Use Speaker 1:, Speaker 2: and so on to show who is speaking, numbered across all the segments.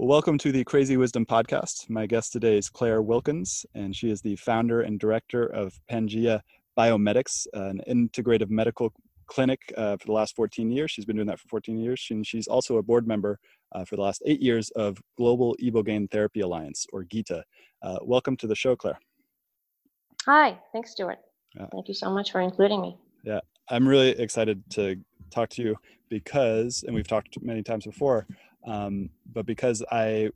Speaker 1: Welcome to the Crazy Wisdom Podcast. My guest today is Clare Wilkins, and she is the founder and director of Pangea Biomedics, an integrative medical clinic uh, for the last 14 years. She's been doing that for 14 years, and she's also a board member uh, for the last eight years of Global Ibogaine Therapy Alliance, or GITA. Uh, welcome to the show, Clare.
Speaker 2: Hi, thanks, Stewart. Thank you so much for including me.
Speaker 1: Yeah, I'm really excited to talk to you because, and we've talked many times before, um, but because I,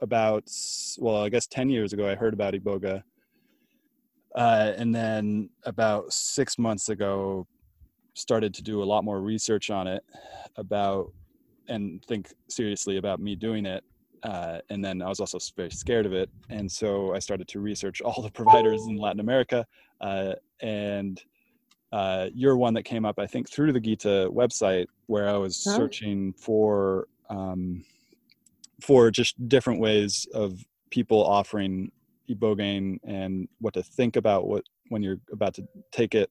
Speaker 1: about, well, I guess 10 years ago, I heard about Iboga. Uh, and then about six months ago, started to do a lot more research on it about and think seriously about me doing it. Uh, and then I was also very scared of it. And so I started to research all the providers in Latin America. Uh, and uh, you're one that came up, I think, through the GITA website where I was huh? searching for um, for just different ways of people offering ibogaine and what to think about what when you're about to take it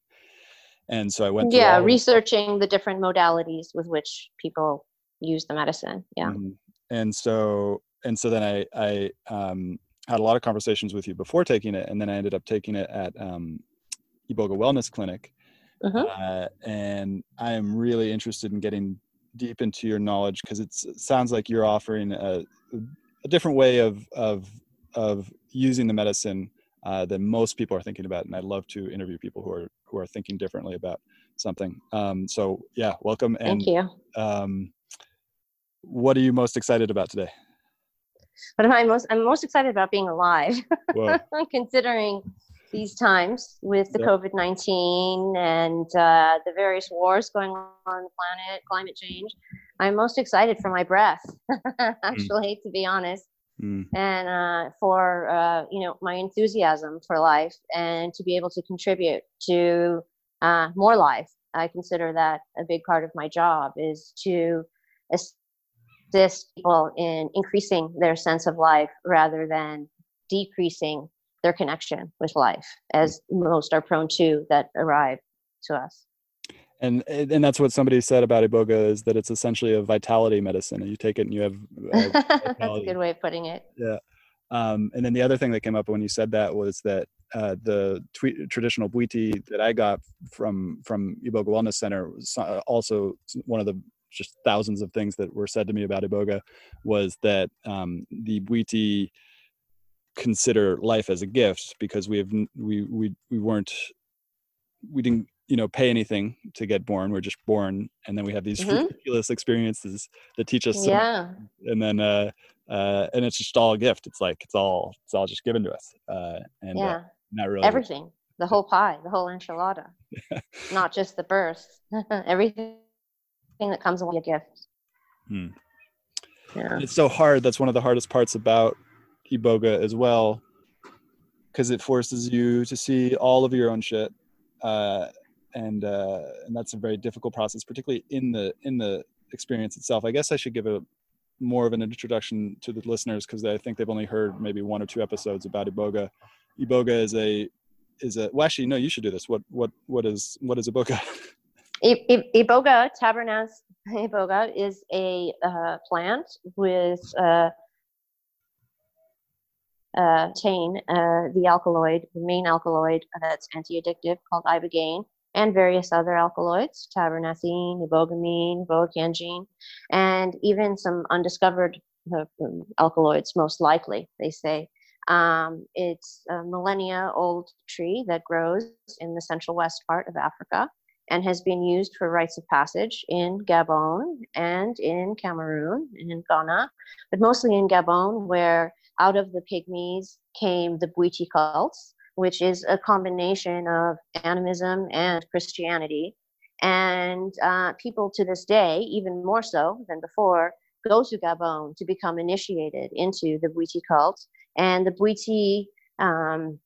Speaker 1: and so i went
Speaker 2: yeah researching the different modalities with which people use the medicine yeah mm-hmm.
Speaker 1: and so and so then i i um, had a lot of conversations with you before taking it and then i ended up taking it at um, iboga wellness clinic uh-huh. uh, and i am really interested in getting deep into your knowledge because it sounds like you're offering a, a different way of of of using the medicine uh, than most people are thinking about and i'd love to interview people who are who are thinking differently about something. Um, so yeah, welcome.
Speaker 2: And, Thank you. Um,
Speaker 1: what are you most excited about today?
Speaker 2: What am I most? I'm most excited about being alive. Considering these times with the yep. COVID 19 and uh, the various wars going on on the planet, climate change. I'm most excited for my breath, mm. actually, mm. to be honest, mm. and uh, for uh, you know my enthusiasm for life and to be able to contribute to uh, more life. I consider that a big part of my job is to assist people in increasing their sense of life rather than decreasing their connection with life, as most are prone to that arrive to us.
Speaker 1: And and that's what somebody said about iboga is that it's essentially a vitality medicine. And you take it and you have.
Speaker 2: That's a good way of putting it.
Speaker 1: Yeah. Um, and then the other thing that came up when you said that was that uh, the tweet, traditional bwiti that I got from from Iboga Wellness Center was uh, also one of the just thousands of things that were said to me about Iboga was that um, the bwiti consider life as a gift because we have we we we weren't we didn't you know pay anything to get born we're just born and then we have these mm-hmm. ridiculous experiences that teach us
Speaker 2: yeah
Speaker 1: and then uh uh and it's just all a gift it's like it's all it's all just given to us uh and uh, yeah. Uh, not really
Speaker 2: everything the whole pie the whole enchilada not just the birth everything that comes with a gift
Speaker 1: hmm. yeah. it's so hard that's one of the hardest parts about iboga as well because it forces you to see all of your own shit uh, and uh, and that's a very difficult process, particularly in the in the experience itself. I guess I should give a more of an introduction to the listeners because I think they've only heard maybe one or two episodes about Iboga. Iboga is a is a well actually no you should do this. What what what is what is Iboga?
Speaker 2: Iboga Tabernanthe Iboga is a uh, plant with uh, uh, uh, the alkaloid, the main alkaloid that's anti-addictive called ibogaine, and various other alkaloids, tabernanthine, ibogamine, ibogaine, and even some undiscovered uh, alkaloids, most likely, they say. Um, it's a millennia old tree that grows in the central west part of Africa and has been used for rites of passage in Gabon and in Cameroon and in Ghana, but mostly in Gabon, where out of the pygmies came the Bwiti cults, which is a combination of animism and Christianity. And uh, people to this day, even more so than before, go to Gabon to become initiated into the Bwiti cult. And the Bwiti um,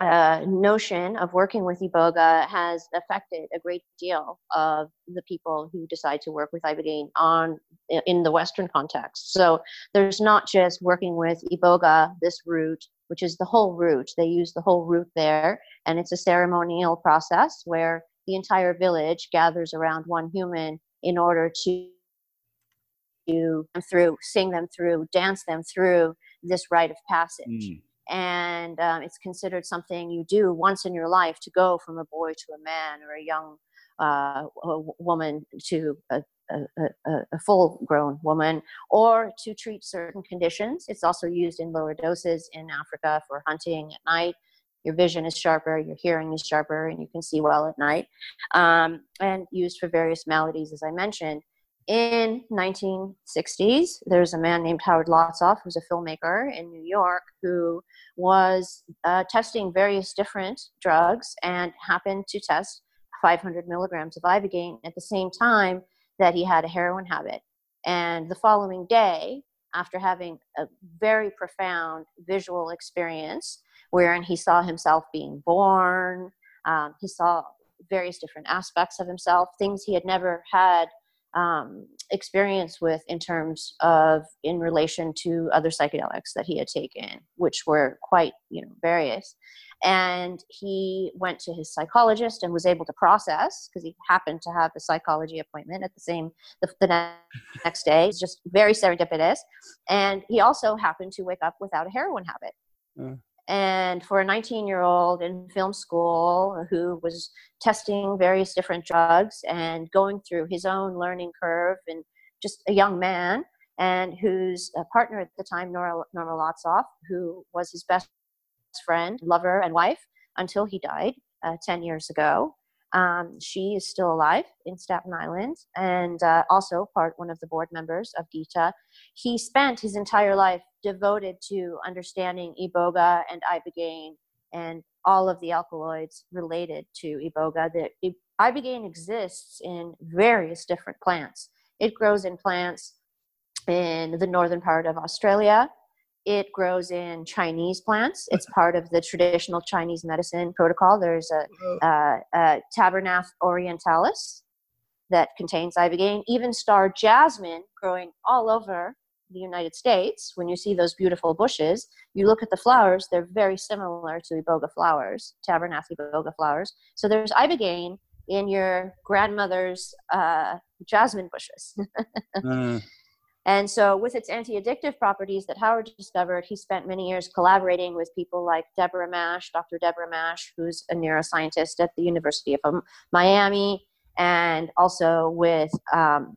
Speaker 2: uh, notion of working with Iboga has affected a great deal of the people who decide to work with Ibogaine on in the Western context. So there's not just working with Iboga, this root, which is the whole root. They use the whole root there, and it's a ceremonial process where the entire village gathers around one human in order to through, sing them through, dance them through this rite of passage. Mm and um, it's considered something you do once in your life to go from a boy to a man or a young uh, a woman to a, a, a, full grown woman or to treat certain conditions. It's also used in lower doses in Africa for hunting at night. Your vision is sharper, your hearing is sharper, and you can see well at night. Um, and used for various maladies, as I mentioned in 1960s there's a man named howard lotsof who's a filmmaker in new york who was uh, testing various different drugs and happened to test 500 milligrams of ibogaine at the same time that he had a heroin habit. And the following day after having a very profound visual experience wherein he saw himself being born um, he saw various different aspects of himself things he had never had um, experience with in terms of in relation to other psychedelics that he had taken, which were quite you know various. And he went to his psychologist and was able to process because he happened to have a psychology appointment at the same the, the next day. It's just very serendipitous. And he also happened to wake up without a heroin habit. Uh. And for a 19 year old in film school who was testing various different drugs and going through his own learning curve and just a young man, and whose partner at the time, Nora, Norma Lotsof, who was his best friend, lover, and wife until he died uh, 10 years ago. Um, she is still alive in Staten Island and uh, also part one of the board members of GITA. He spent his entire life devoted to understanding iboga and ibogaine and all of the alkaloids related to iboga. The ibogaine exists in various different plants. It grows in plants in the northern part of Australia. It grows in Chinese plants. It's part of the traditional Chinese medicine protocol. There's a, uh, a Tabernanthe orientalis that contains ibogaine. Even star jasmine growing all over the United States. When you see those beautiful bushes, you look at the flowers. They're very similar to iboga flowers, Tabernanthe iboga flowers. So there's ibogaine in your grandmother's uh, jasmine bushes. uh. And so, with its anti addictive properties that Howard discovered, he spent many years collaborating with people like Deborah Mash, Dr. Deborah Mash, who's a neuroscientist at the University of Miami, and also with um,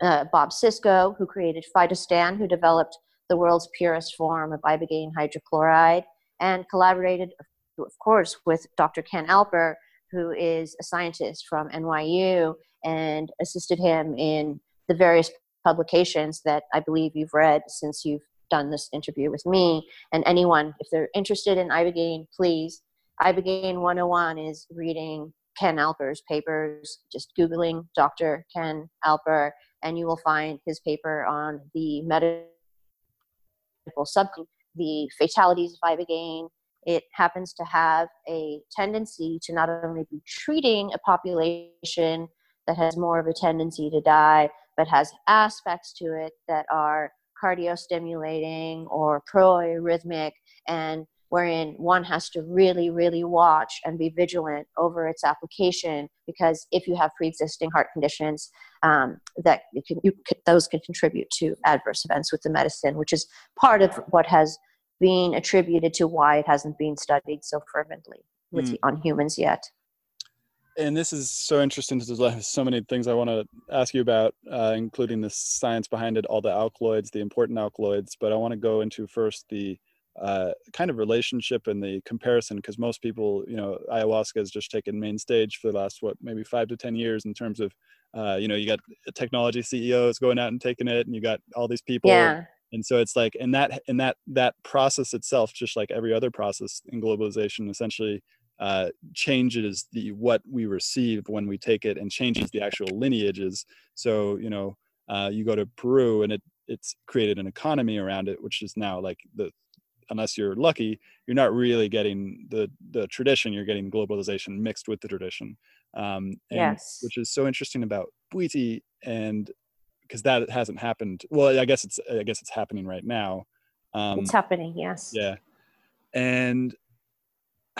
Speaker 2: uh, Bob Sisko, who created Phytostan, who developed the world's purest form of ibogaine hydrochloride, and collaborated, of course, with Dr. Ken Alper, who is a scientist from NYU, and assisted him in the various publications that I believe you've read since you've done this interview with me. And anyone, if they're interested in Ibogaine, please. Ibogaine 101 is reading Ken Alper's papers, just Googling Dr. Ken Alper, and you will find his paper on the medical sub, the fatalities of Ibogaine. It happens to have a tendency to not only be treating a population that has more of a tendency to die, but has aspects to it that are cardiostimulating or pro-arrhythmic and wherein one has to really really watch and be vigilant over its application because if you have pre-existing heart conditions um, that can, you, those can contribute to adverse events with the medicine which is part of what has been attributed to why it hasn't been studied so fervently with mm. on humans yet
Speaker 1: and this is so interesting because there's so many things I want to ask you about, uh, including the science behind it, all the alkaloids, the important alkaloids. But I want to go into first the uh, kind of relationship and the comparison, because most people, you know, ayahuasca has just taken main stage for the last what maybe five to ten years in terms of, uh, you know, you got technology CEOs going out and taking it, and you got all these people.
Speaker 2: Yeah.
Speaker 1: And so it's like, and that and that that process itself, just like every other process in globalization, essentially uh, changes the what we receive when we take it and changes the actual lineages. So you know, uh, you go to Peru and it it's created an economy around it, which is now like the unless you're lucky, you're not really getting the the tradition. You're getting globalization mixed with the tradition. Um, and,
Speaker 2: yes,
Speaker 1: which is so interesting about Bwiti and because that hasn't happened. Well, I guess it's I guess it's happening right now.
Speaker 2: Um, it's happening, yes.
Speaker 1: Yeah, and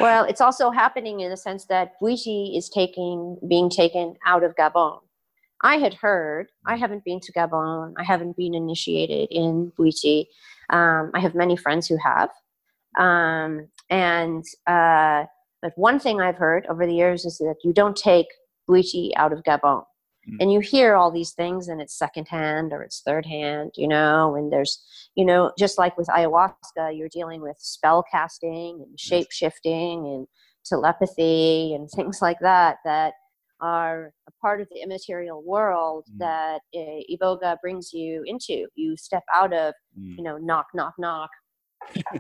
Speaker 2: well, it's also happening in the sense that Bwiti is taking being taken out of Gabon. I had heard, I haven't been to Gabon, I haven't been initiated in Bwiti. Um, I have many friends who have. Um, and, uh, but one thing I've heard over the years is that you don't take Bwiti out of Gabon. Mm. And you hear all these things and it's secondhand or it's third hand, you know, and there's, you know, just like with ayahuasca, you're dealing with spell casting and shape shifting and telepathy and things like that, that are a part of the immaterial world mm. that uh, Iboga brings you into. You step out of, mm. you know, knock, knock, knock.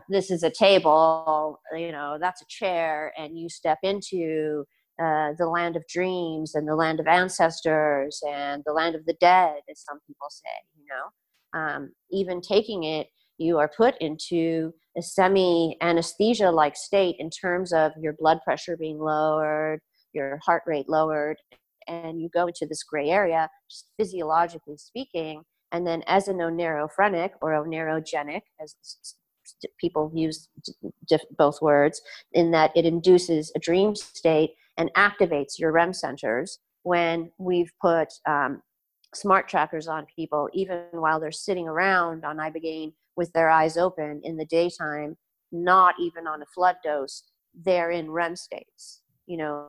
Speaker 2: this is a table, you know, that's a chair, and you step into uh, the land of dreams and the land of ancestors and the land of the dead, as some people say, you know. Um, even taking it, you are put into a semi anesthesia like state in terms of your blood pressure being lowered, your heart rate lowered, and you go into this gray area, just physiologically speaking. And then, as a oneirophrenic or oneirogenic, as people use both words, in that it induces a dream state and activates your REM centers when we've put um, smart trackers on people, even while they're sitting around on Ibogaine with their eyes open in the daytime, not even on a flood dose, they're in REM states. You know,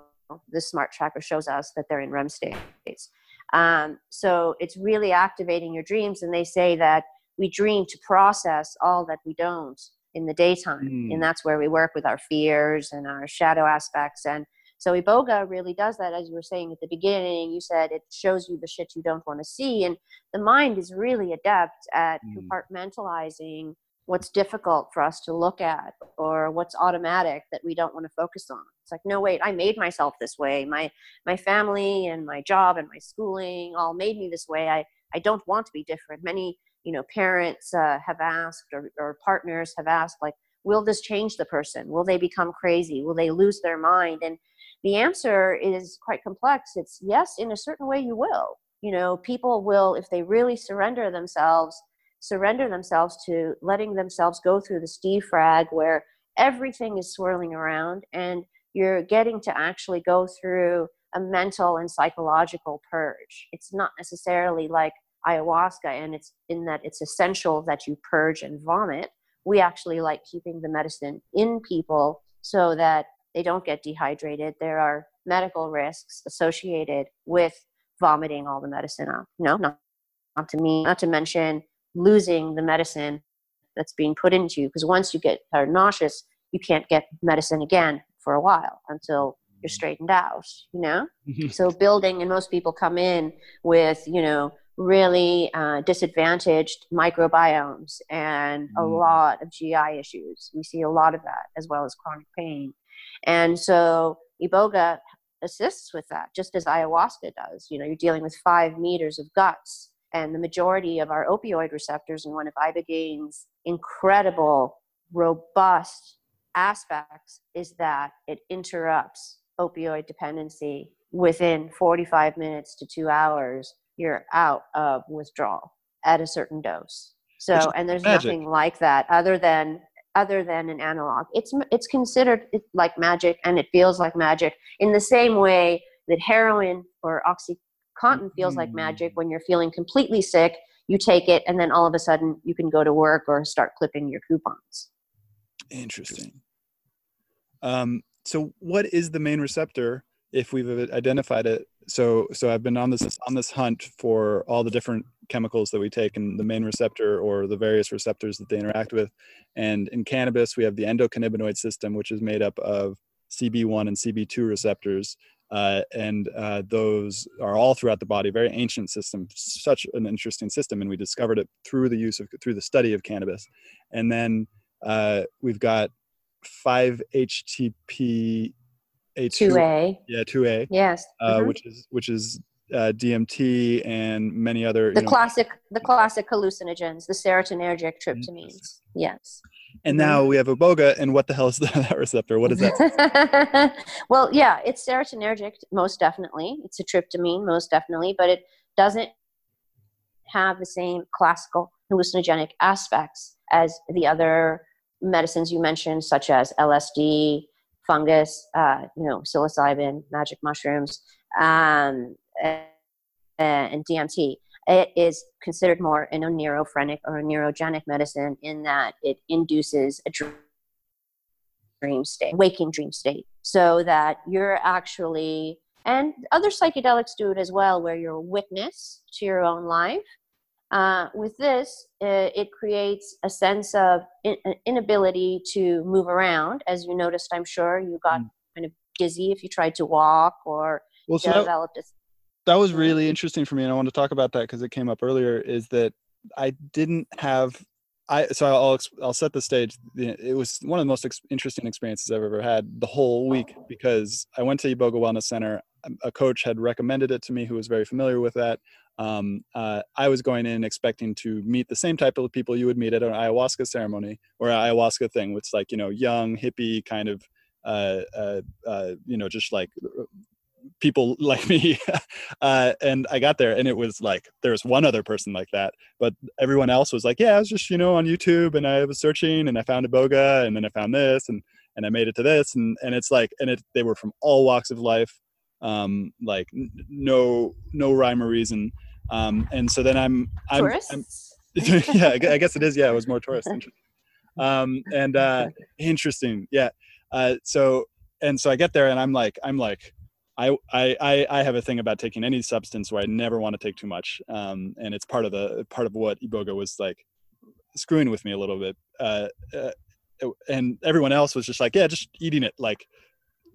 Speaker 2: the smart tracker shows us that they're in REM states. Um, so it's really activating your dreams. And they say that we dream to process all that we don't in the daytime. Mm. And that's where we work with our fears and our shadow aspects. And So iboga really does that, as you were saying at the beginning. You said it shows you the shit you don't want to see, and the mind is really adept at mm. compartmentalizing what's difficult for us to look at or what's automatic that we don't want to focus on. It's like no wait i made myself this way. My my family and my job and my schooling all made me this way. I i don't want to be different. Many you know parents uh, have asked or, or partners have asked like will this change the person? Will they become crazy? Will they lose their mind? And the answer is quite complex. It's yes in a certain way you will. You know people will if they really surrender themselves surrender themselves to letting themselves go through this defrag where everything is swirling around and you're getting to actually go through a mental and psychological purge. It's not necessarily like ayahuasca and it's in that it's essential that you purge and vomit. We actually like keeping the medicine in people so that they don't get dehydrated. There are medical risks associated with vomiting all the medicine up. No, not, not to me, not to mention losing the medicine that's being put into you because once you get are nauseous you can't get medicine again for a while until you're straightened out you know? Mm-hmm. so building and most people come in with you know really uh, disadvantaged microbiomes and mm. a lot of gi issues. We see a lot of that as well as chronic pain. And so iboga assists with that just as ayahuasca does. You know you're dealing with five meters of guts and the majority of our opioid receptors and one of ibogaine incredible robust aspects is that it interrupts opioid dependency within 45 minutes to two hours you're out of withdrawal at a certain dose so and there's magic. nothing like that other than other than an analog it's it's considered like magic and it feels like magic in the same way that heroin or oxy Cotton feels like magic mm. when you're feeling completely sick. You take it, and then all of a sudden you can go to work or start clipping your coupons.
Speaker 1: Interesting. Um, so, what is the main receptor if we've identified it? So, so I've been on this on this hunt for all the different chemicals that we take and the main receptor or the various receptors that they interact with. And in cannabis, we have the endocannabinoid system, which is made up of CB1 and CB2 receptors uh, and uh, those are all throughout the body. Very ancient system, such an interesting system, and we discovered it through the use of through the study of cannabis. And then uh, we've got five HTP.
Speaker 2: a 2A.
Speaker 1: Yeah, two A.
Speaker 2: Yes.
Speaker 1: Uh, mm-hmm. Which is which is uh, DMT and many other.
Speaker 2: The classic, know, the classic hallucinogens, the serotonergic tryptamines. Yes.
Speaker 1: And mm-hmm. now we have iboga, and what the hell is that receptor? What is
Speaker 2: that? well, yeah, it's serotonergic, most definitely. It's a tryptamine, most definitely, but it doesn't have the same classical hallucinogenic aspects as the other medicines you mentioned, such as LSD, fungus, uh, you know, psilocybin, magic mushrooms, um, and, and DMT it is considered more in an oneirophrenic or an oneirogenic medicine in that it induces a dream state, waking dream state, so that you're actually, and other psychedelics do it as well, where you're a witness to your own life. Uh, with this, uh, it creates a sense of in- inability to move around. As you noticed, I'm sure you got mm. kind of dizzy if you tried to walk or well, so developed a
Speaker 1: that was really interesting for me and i want to talk about that because it came up earlier is that i didn't have i so i'll i'll set the stage. It was one of the most ex- interesting experiences i've ever had the whole week because i went to iboga wellness center a coach had recommended it to me who was very familiar with that. Um, uh, i was going in expecting to meet the same type of people you would meet at an ayahuasca ceremony or an ayahuasca thing which like you know young hippie kind of uh, uh, uh, you know, just like people like me uh, and i got there and it was like there was one other person like that but everyone else was like yeah i was just you know on youtube and i was searching and i found iboga and then i found this and and i made it to this and and it's like and it they were from all walks of life um like n- no no rhyme or reason um and so then i'm i'm, I'm yeah i guess it is yeah it was more tourist um and uh interesting yeah uh so and so i get there and i'm like i'm like I, I I have a thing about taking any substance where I never want to take too much, um, and it's part of the part of what iboga was like screwing with me a little bit. Uh, uh, and everyone else was just like, yeah, just eating it like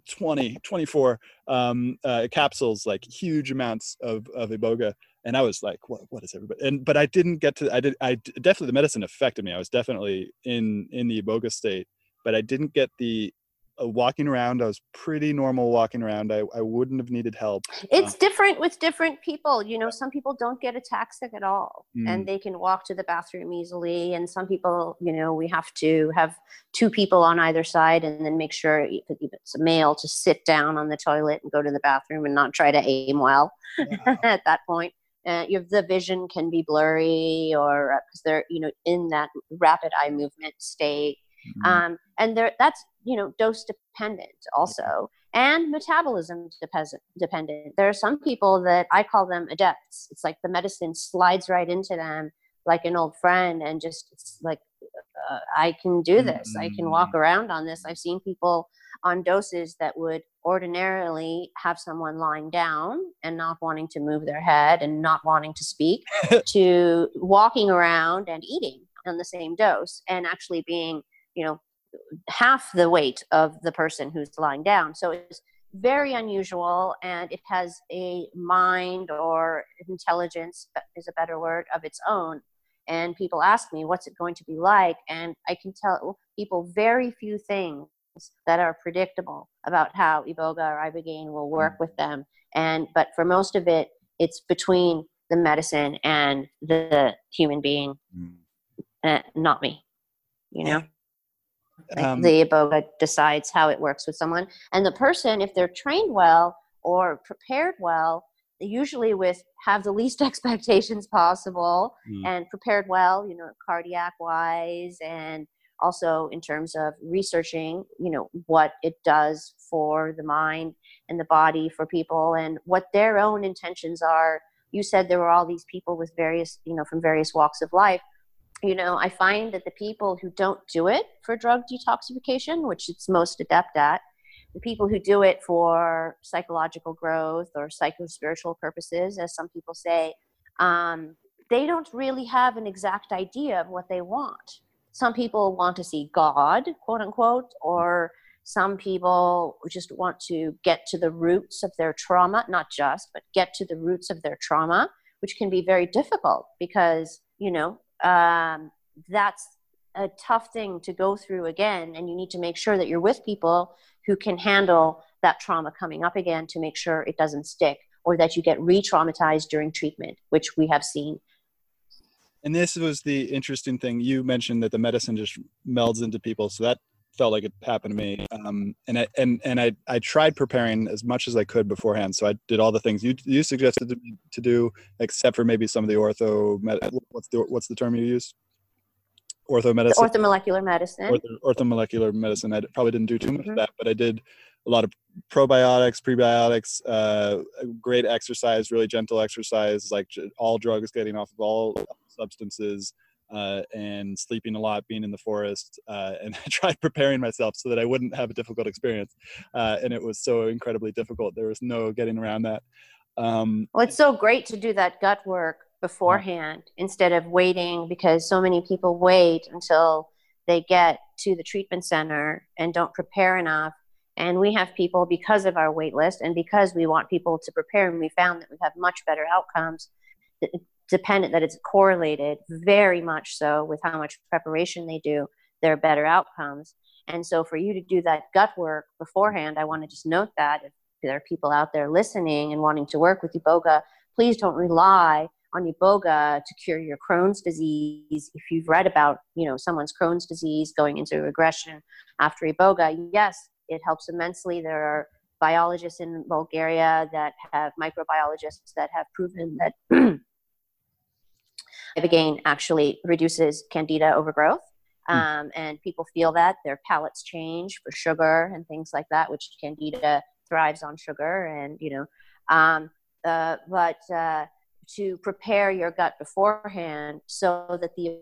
Speaker 1: 20, 24 um, uh, capsules, like huge amounts of, of iboga. And I was like, what, what is everybody? And, but I didn't get to, I did, I definitely, the medicine affected me. I was definitely in, in the iboga state, but I didn't get the walking around. I was pretty normal walking around. I, I wouldn't have needed help.
Speaker 2: It's uh, different with different people. You know, some people don't get ataxic at all mm. and they can walk to the bathroom easily. And some people, you know, we have to have two people on either side and then make sure if it's a male to sit down on the toilet and go to the bathroom and not try to aim well at that point. Uh, your the vision can be blurry or because uh, they're you know in that rapid eye movement state Mm-hmm. Um, and there, that's you know dose dependent also, and metabolism dependent. Dependent. There are some people that I call them adepts. It's like the medicine slides right into them like an old friend, and just it's like uh, I can do this. Mm-hmm. I can walk mm-hmm. around on this. I've seen people on doses that would ordinarily have someone lying down and not wanting to move their head and not wanting to speak to walking around and eating on the same dose and actually being you know half the weight of the person who's lying down. So it's very unusual and it has a mind or intelligence is a better word of its own. And people ask me what's it going to be like? And i can tell people very few things that are predictable about how iboga or ibogaine will work with them. And but for most of it it's between the medicine and the human being mm. uh, not me you know um, the iboga decides how it works with someone. And the person if they're trained well or prepared well usually with have the least expectations possible mm. and prepared well you know cardiac wise and also in terms of researching you know what it does for the mind and the body for people and what their own intentions are. You said there were all these people with various you know from various walks of life you know, I find that the people who don't do it for drug detoxification, which it's most adept at, the people who do it for psychological growth or psycho-spiritual purposes, as some people say, um, they don't really have an exact idea of what they want. Some people want to see God, quote unquote, or some people just want to get to the roots of their trauma, not just, but get to the roots of their trauma, which can be very difficult because, you know, um, that's a tough thing to go through again. And you need to make sure that you're with people who can handle that trauma coming up again to make sure it doesn't stick or that you get re-traumatized during treatment which we have seen.
Speaker 1: And this was the interesting thing. You mentioned that the medicine just melds into people. So that felt like it happened to me. Um, and I, and and I I tried preparing as much as I could beforehand. So I did all the things you you suggested to, to do, except for maybe some of the ortho. What's the what's the term you use? Ortho medicine.
Speaker 2: Orthomolecular medicine.
Speaker 1: Ortho, orthomolecular medicine. I probably didn't do too much mm-hmm. of that, but I did a lot of probiotics, prebiotics, uh, great exercise, really gentle exercise, like all drugs, getting off of all substances uh, and sleeping a lot, being in the forest, uh, and I tried preparing myself so that I wouldn't have a difficult experience. Uh, and it was so incredibly difficult. There was no getting around that. Um,
Speaker 2: well, it's so great to do that gut work beforehand yeah. instead of waiting because so many people wait until they get to the treatment center and don't prepare enough. And we have people because of our wait list and because we want people to prepare, and we found that we have much better outcomes dependent that it's correlated very much so with how much preparation they do their better outcomes. And so for you to do that gut work beforehand i want to just note that if there are people out there listening and wanting to work with iboga please don't rely on iboga to cure your crohn's disease. If you've read about you know someone's crohn's disease going into regression after iboga yes it helps immensely. There are biologists in bulgaria that have microbiologists that have proven that Ibogaine actually reduces candida overgrowth. Hmm. Um, and people feel that their palates change for sugar and things like that, which candida thrives on sugar. And, you know, um, uh, but uh, to prepare your gut beforehand so that the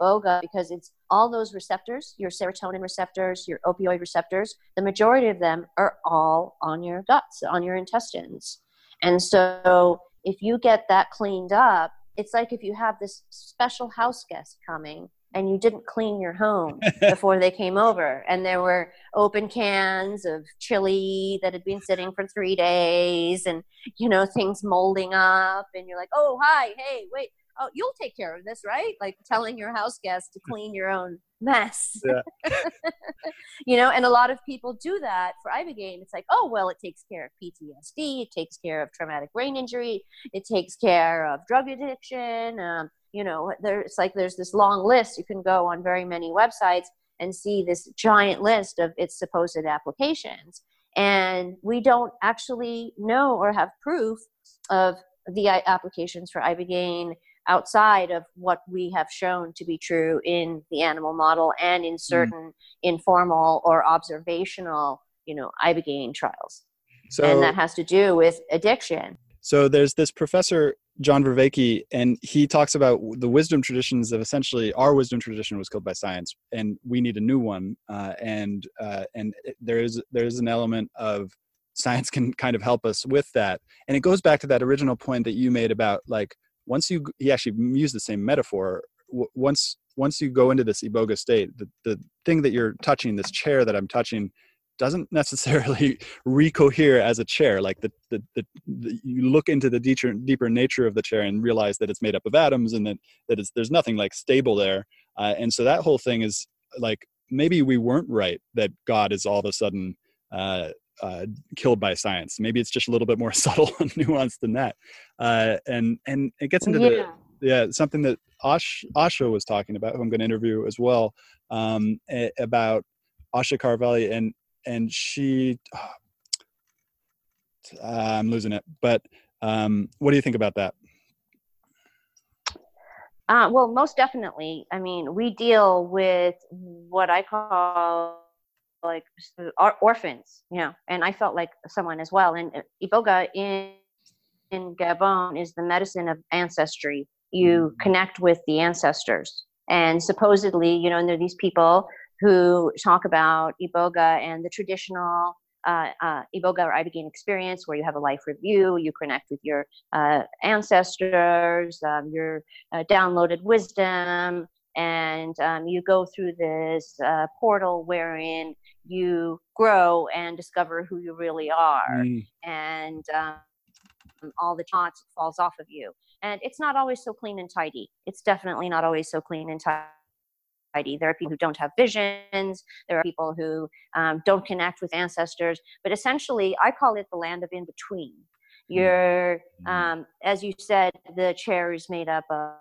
Speaker 2: iboga, because it's all those receptors, your serotonin receptors, your opioid receptors, the majority of them are all on your guts, on your intestines. And so if you get that cleaned up, it's like if you have this special house guest coming and you didn't clean your home before they came over. And there were open cans of chili that had been sitting for three days and you know things molding up. And you're like oh hi hey wait oh you'll take care of this right? Like telling your house guests to clean your own mess. Yeah. you know and a lot of people do that for ibogaine it's like oh well it takes care of ptsd it takes care of traumatic brain injury it takes care of drug addiction um, you know there's like there's this long list. You can go on very many websites and see this giant list of its supposed applications. And we don't actually know or have proof of the applications for ibogaine outside of what we have shown to be true in the animal model and in mm. certain mm. informal or observational you know ibogaine trials so, and that has to do with addiction
Speaker 1: so there's this professor John Vervaeke, and he talks about the wisdom traditions of essentially our wisdom tradition was killed by science, and we need a new one. Uh, and uh, and there is there is an element of science can kind of help us with that, and it goes back to that original point that you made about like once you he actually used the same metaphor. Once once you go into this iboga state, the the thing that you're touching, this chair that I'm touching, doesn't necessarily recohere as a chair like the, the, the, the, you look into the deeper, deeper nature of the chair and realize that it's made up of atoms and that, that it's, there's nothing like stable there uh, and so that whole thing is like maybe we weren't right that god is all of a sudden uh, uh, killed by science. Maybe it's just a little bit more subtle and nuanced than that. Uh, and and it gets into yeah. the yeah. something that Ash, asha was talking about who i'm going to interview as well um, about asha Karavalli and and she uh, i'm losing it but um, what do you think about that?
Speaker 2: Uh, well most definitely. I mean we deal with what i call like orphans you know and i felt like someone as well and uh, iboga in in gabon is the medicine of ancestry you mm-hmm. connect with the ancestors and supposedly you know and there are these people who talk about iboga and the traditional uh, uh, iboga or ibogaine experience where you have a life review you connect with your uh, ancestors um, your uh, downloaded wisdom and um, you go through this uh, portal wherein you grow and discover who you really are mm. and um, all the taunts falls off of you and it's not always so clean and tidy it's definitely not always so clean and tidy there are people who don't have visions. There are people who um, don't connect with ancestors. But essentially, I call it the land of in between. Hmm. You're, hmm. um, as you said, the chair is made up of,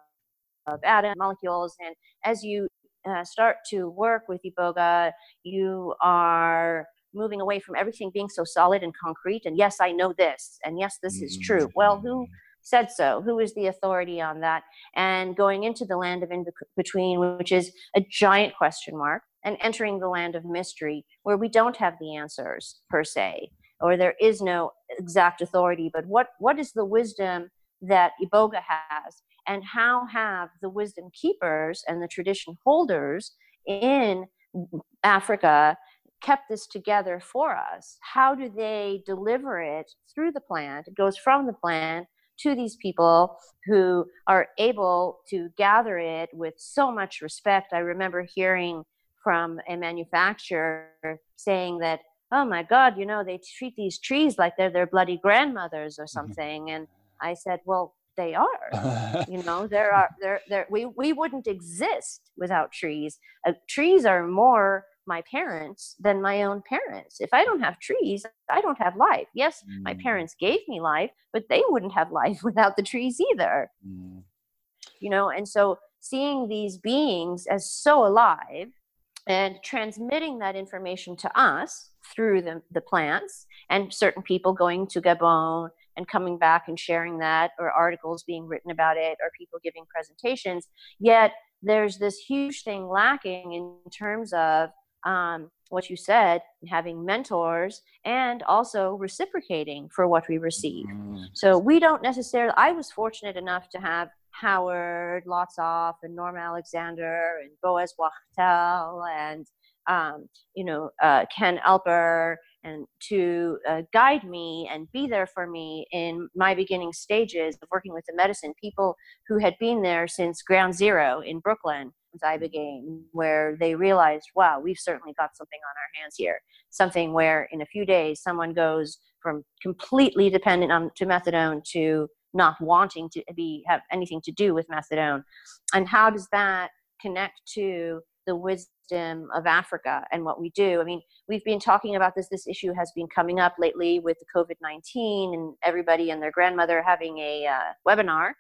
Speaker 2: of atom molecules. And as you uh, start to work with Iboga, you are moving away from everything being so solid and concrete. And yes, I know this. And yes, this is true. Well, who hmm said so? Who is the authority on that? And going into the land of in between, which is a giant question mark, and entering the land of mystery, where we don't have the answers per se, or there is no exact authority. But what what is the wisdom that Iboga has, and how have the wisdom keepers and the tradition holders in Africa kept this together for us? How do they deliver it through the plant? It goes from the plant to these people who are able to gather it with so much respect. I remember hearing from a manufacturer saying that, oh my God, you know, they treat these trees like they're their bloody grandmothers or mm-hmm. something. Mm-hmm. And I said, well, they are you know there are there there we we wouldn't exist without trees uh, trees are more my parents than my own parents. If I don't have trees, I don't have life. Yes, mm. my parents gave me life, but they wouldn't have life without the trees either. Mm. You know, and so seeing these beings as so alive and transmitting that information to us through the, the plants and certain people going to Gabon and coming back and sharing that or articles being written about it or people giving presentations. Yet there's this huge thing lacking in terms of um, what you said, having mentors, and also reciprocating for what we receive. Mm. So we don't necessarily. I was fortunate enough to have Howard Lotsof and Norm Alexander and Boaz Wachtel and um, you know uh, Ken Alper and to uh, guide me and be there for me in my beginning stages of working with the medicine. People who had been there since ground zero in Brooklyn with ibogaine where they realized wow we've certainly got something on our hands here something where in a few days someone goes from completely dependent on to methadone to not wanting to be have anything to do with methadone and how does that connect to the wisdom of Africa and what we do. I mean, we've been talking about this. This issue has been coming up lately with the COVID 19 and everybody and their grandmother having a uh, webinar.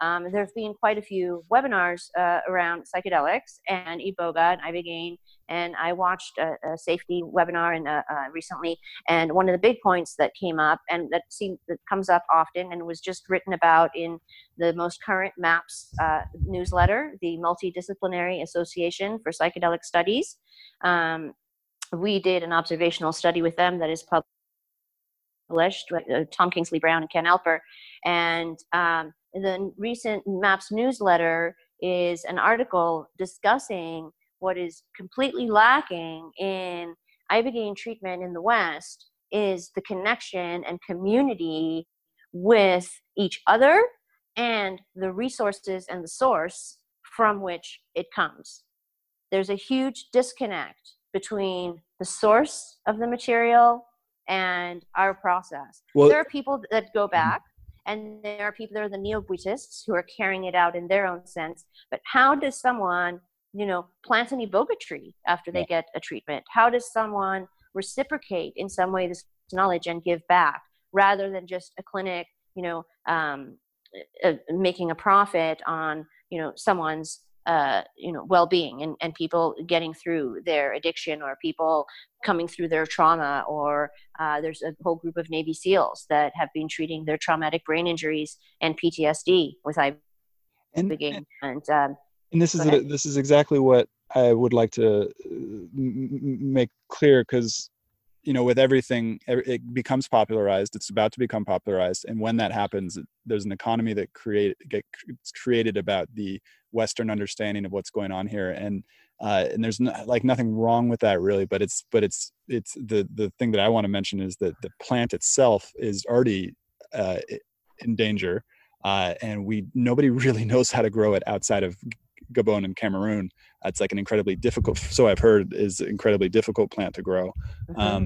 Speaker 2: Um, there have been quite a few webinars uh, around psychedelics and Iboga and Ibogaine and I watched a, a safety webinar in, uh, uh, recently, and one of the big points that came up and that seems that comes up often and was just written about in the most current MAPS uh, newsletter, the Multidisciplinary Association for Psychedelic Studies. Um, we did an observational study with them that is published uh, Tom Kingsley Brown and Ken Alper, and um, the recent MAPS newsletter is an article discussing what is completely lacking in ibogaine treatment in the west is the connection and community with each other and the resources and the source from which it comes there's a huge disconnect between the source of the material and our process well, there are people that go mm-hmm. back and there are people that are the neo-Bwitists who are carrying it out in their own sense but how does someone you know, plant an iboga tree after they get a treatment? How does someone reciprocate in some way this knowledge and give back rather than just a clinic, you know, um, uh, making a profit on, you know, someone's uh, you know well-being and, and people getting through their addiction or people coming through their trauma or uh, there's a whole group of navy seals that have been treating their traumatic brain injuries and ptsd with ibogaine and, and, and um,
Speaker 1: and this is a, this is exactly what I would like to uh, make clear because you know with everything it becomes popularized it's about to become popularized and when that happens there's an economy that create gets created about the western understanding of what's going on here and uh, and there's no, like nothing wrong with that really but it's but it's it's the the thing that i want to mention is that the plant itself is already uh, in danger uh, and we nobody really knows how to grow it outside of Gabon and Cameroon. It's like an incredibly difficult, so I've heard, is incredibly difficult plant to grow. Mm-hmm. Um,